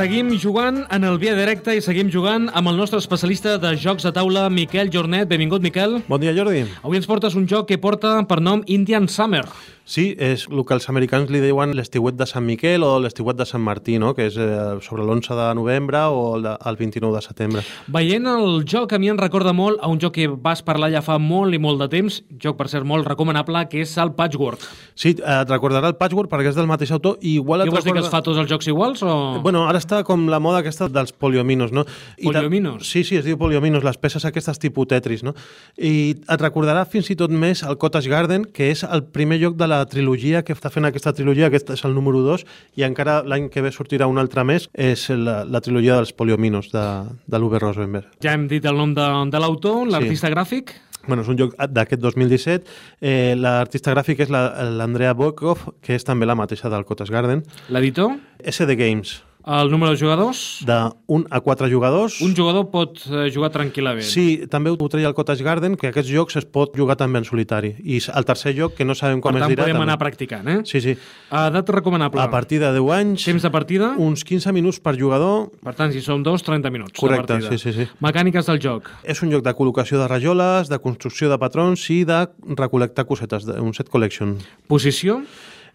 Seguim jugant en el Via Directe i seguim jugant amb el nostre especialista de jocs de taula, Miquel Jornet. Benvingut, Miquel. Bon dia, Jordi. Avui ens portes un joc que porta per nom Indian Summer. Sí, és el que els americans li diuen l'estiuet de Sant Miquel o l'estiuet de Sant Martí, no? que és eh, sobre l'11 de novembre o el, de, el 29 de setembre. Veient el joc, a mi em recorda molt a un joc que vas parlar ja fa molt i molt de temps, joc per ser molt recomanable, que és el Patchwork. Sí, eh, et recordarà el Patchwork perquè és del mateix autor i igual Què vols dir que recorda... els fa tots els jocs iguals? O... Bueno, ara està com la moda aquesta dels poliominos, no? I ta- Poliominos? Sí, sí, es diu poliominos, les peces aquestes tipus Tetris, no? I et recordarà fins i tot més el Cottage Garden, que és el primer joc de la trilogia que està fent aquesta trilogia, aquest és el número 2, i encara l'any que ve sortirà un altre més, és la, la trilogia dels poliominos de, de l'Uwe Rosenberg. Ja hem dit el nom de, de l'autor, l'artista gràfic. Bueno, és un joc d'aquest 2017. Eh, L'artista gràfic és la- l'Andrea Bokov, que és també la mateixa del Cottage Garden. L'editor, SD Games, el número de jugadors. de 1 a 4 jugadors. Un jugador pot eh, jugar tranquil·lament. Sí, també ho treia el Cottage Garden, que aquests jocs es pot jugar també en solitari. I el tercer joc, que no sabem com per es tant, dirà... podem també. anar practicant, eh? Sí, sí. Edat recomanable. A partir de 10 anys, Temps de partida? uns 15 minuts per jugador. Per tant, si som dos, 30 minuts Correcte, de partida. sí, sí, sí. Mecàniques del joc. És un joc de col·locació de rajoles, de construcció de patrons i de recol·lectar cosetes, un set collection. Posició?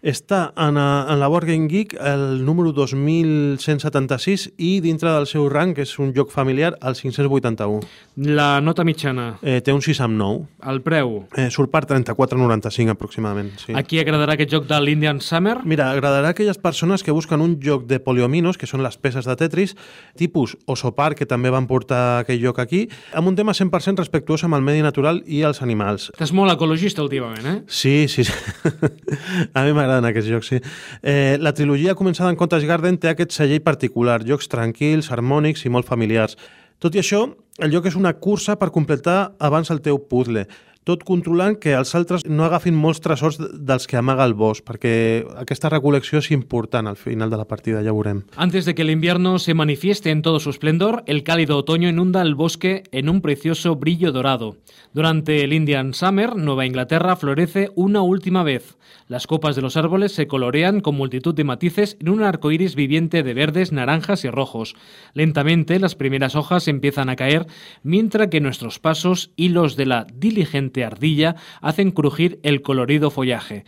Està en, a, en la Board Game Geek el número 2176 i dintre del seu rang, que és un joc familiar, el 581. La nota mitjana. Eh, té un 6 amb 9. El preu. Eh, surt per 34,95 aproximadament. Sí. A qui agradarà aquest joc de l'Indian Summer? Mira, agradarà a aquelles persones que busquen un joc de poliominos, que són les peces de Tetris, tipus Osopar, que també van portar aquell joc aquí, amb un tema 100% respectuós amb el medi natural i els animals. Estàs molt ecologista últimament, eh? Sí, sí, sí. a mi m'agraden aquests jocs, sí. Eh, la trilogia començada en Cottage Garden té aquest celler particular, jocs tranquils, harmònics i molt familiars. Tot i això, el joc és una cursa per completar abans el teu puzzle tot controlant que els altres no agafin molts tresors dels que amaga el bosc, perquè aquesta recolecció és important al final de la partida, ja veurem. Antes de que el invierno se manifieste en todo su esplendor, el cálido otoño inunda el bosque en un precioso brillo dorado. Durante el Indian Summer, Nueva Inglaterra florece una última vez. Las copas de los árboles se colorean con multitud de matices en un arco iris viviente de verdes, naranjas y rojos. Lentamente, las primeras hojas empiezan a caer, mientras que nuestros pasos y los de la diligente ardilla hacen crujir el colorido follaje.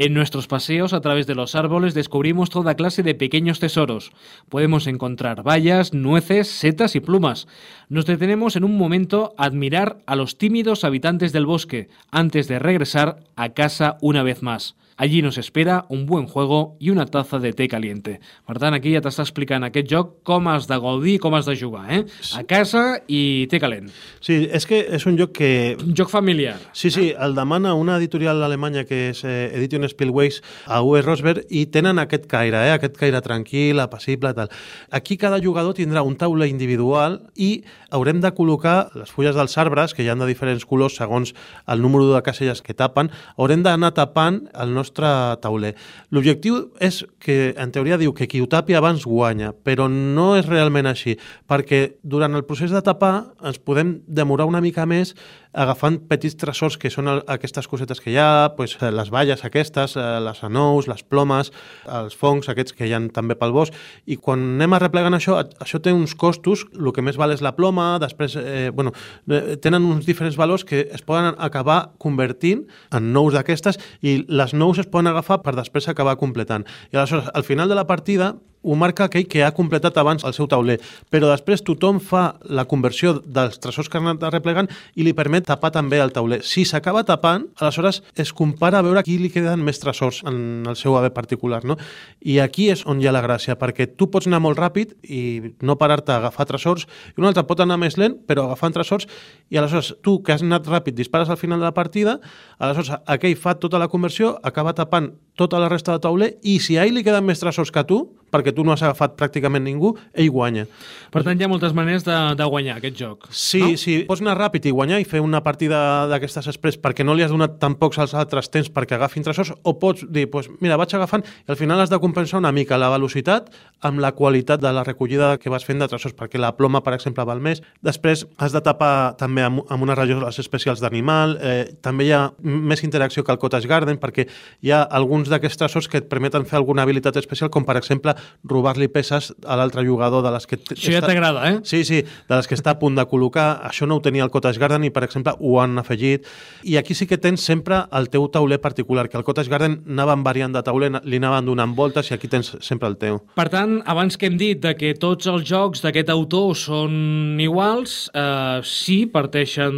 En nuestros paseos a través de los árboles descubrimos toda clase de pequeños tesoros. Podemos encontrar bayas, nueces, setas y plumas. Nos detenemos en un momento a admirar a los tímidos habitantes del bosque antes de regresar a casa una vez más. Allí nos espera un buen juego i una taza de té caliente. Per tant, aquí ja t'està explicant aquest joc com has de gaudir i com has de jugar, eh? A casa i té calent. Sí, és que és un joc que Un joc familiar. Sí, sí, el demana una editorial alemanya que és eh, Edition Spielways a Uwe Rosberg i tenen aquest caire, eh, aquest caire tranquil, apassible, tal. Aquí cada jugador tindrà un taula individual i haurem de col·locar les fulles dels arbres, que hi han de diferents colors segons el número de caselles que tapen, haurem d'anar tapant el nostre tauler. L'objectiu és que, en teoria, diu que qui ho tapi abans guanya, però no és realment així, perquè durant el procés de tapar ens podem demorar una mica més agafant petits tresors que són el, aquestes cosetes que hi ha, pues, eh, les valles aquestes, eh, les anous, les plomes, els fongs aquests que hi ha també pel bosc, i quan anem arreplegant això, això té uns costos, el que més val és la ploma, després, eh, bueno, eh, tenen uns diferents valors que es poden acabar convertint en nous d'aquestes i les nous es poden agafar per després acabar completant. I aleshores, al final de la partida, ho marca aquell que ha completat abans el seu tauler, però després tothom fa la conversió dels tresors que han anat arreplegant i li permet tapar també el tauler. Si s'acaba tapant, aleshores es compara a veure qui li queden més tresors en el seu haver particular, no? I aquí és on hi ha la gràcia, perquè tu pots anar molt ràpid i no parar-te a agafar tresors, i un altre pot anar més lent, però agafant tresors, i aleshores tu, que has anat ràpid, dispares al final de la partida, aleshores aquell fa tota la conversió, acaba tapant tota la resta de tauler, i si a ell li queden més tresors que tu, perquè no has agafat pràcticament ningú, ell guanya. Per tant, hi ha moltes maneres de, de guanyar aquest joc. Sí, no? sí, pots anar ràpid i guanyar i fer una partida d'aquestes express perquè no li has donat tan pocs als altres temps perquè agafin tresors, o pots dir, pues, mira, vaig agafant, i al final has de compensar una mica la velocitat amb la qualitat de la recollida que vas fent de tresors, perquè la ploma, per exemple, val més. Després has de tapar també amb, amb unes rajoles especials d'animal, eh, també hi ha més interacció que el Cottage Garden, perquè hi ha alguns d'aquests tresors que et permeten fer alguna habilitat especial, com per exemple robar-li peces a l'altre jugador de les que... Això ja t'agrada, eh? Sí, sí, de les que està a punt de col·locar. Això no ho tenia el Cottage Garden i, per exemple, ho han afegit. I aquí sí que tens sempre el teu tauler particular, que el Cottage Garden anaven variant de tauler, li anaven donant voltes i aquí tens sempre el teu. Per tant, abans que hem dit de que tots els jocs d'aquest autor són iguals, eh, sí, parteixen...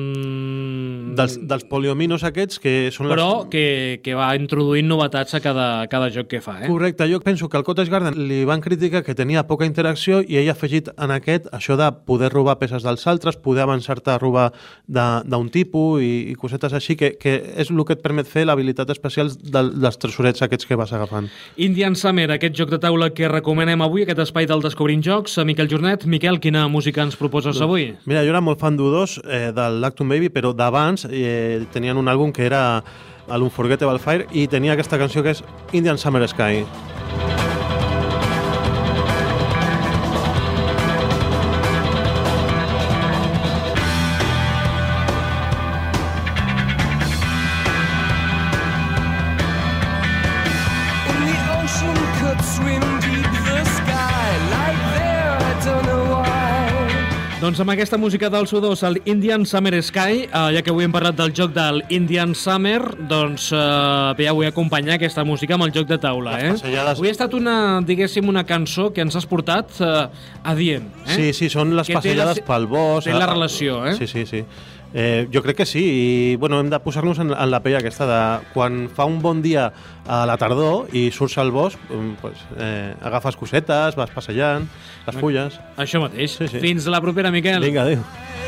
Dels, dels poliominos aquests, que són Però les... que, que va introduint novetats a cada, cada joc que fa, eh? Correcte, jo penso que al Cottage Garden li van criticar que tenia poca interacció i ell ha afegit en aquest això de poder robar peces dels altres, poder avançar-te a robar d'un tipus i, i cosetes així, que, que és el que et permet fer l'habilitat especial del, dels tresorets aquests que vas agafant. Indian Summer, aquest joc de taula que recomanem avui, aquest espai del Descobrint Jocs. A Miquel Jornet. Miquel, quina música ens proposes avui? Mira, jo era molt fan d'U2, eh, del Lactum Baby, però d'abans eh, tenien un àlbum que era l'Unforgettable Fire i tenia aquesta canció que és Indian Summer Sky. Doncs amb aquesta música del Sudós, el Indian Summer Sky, eh, ja que avui hem parlat del joc del Indian Summer, doncs eh, ja vull acompanyar aquesta música amb el joc de taula, eh? Les passejades- Avui ha estat una, diguéssim, una cançó que ens has portat eh, adient, eh? Sí, sí, són les Que passejades la- pel bosc. té la relació, eh? Sí, sí, sí. Eh, jo crec que sí, i bueno, hem de posar-nos en, en la pell aquesta de quan fa un bon dia a la tardor i surts al bosc, mm, pues, eh, agafes cosetes, vas passejant, les fulles... Això mateix. Sí, sí. Fins la propera, Miquel. Vinga, adéu.